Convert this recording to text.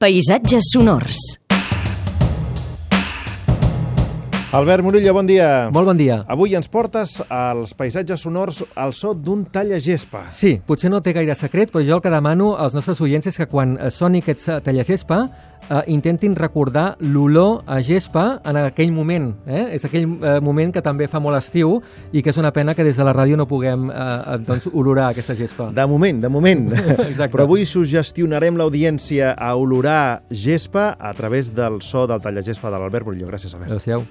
Paisatges sonors. Albert Murillo, bon dia. Molt bon dia. Avui ens portes als paisatges sonors al so d'un tallagespa. Sí, potser no té gaire secret, però jo el que demano als nostres oients és que quan soni aquest tallagespa eh, intentin recordar l'olor a gespa en aquell moment. Eh? És aquell eh, moment que també fa molt estiu i que és una pena que des de la ràdio no puguem eh, doncs, olorar aquesta gespa. De moment, de moment. Exacte. Però avui sugestionarem l'audiència a olorar gespa a través del so del tallagespa de l'Albert Murillo. Gràcies, Albert. Adéu-siau.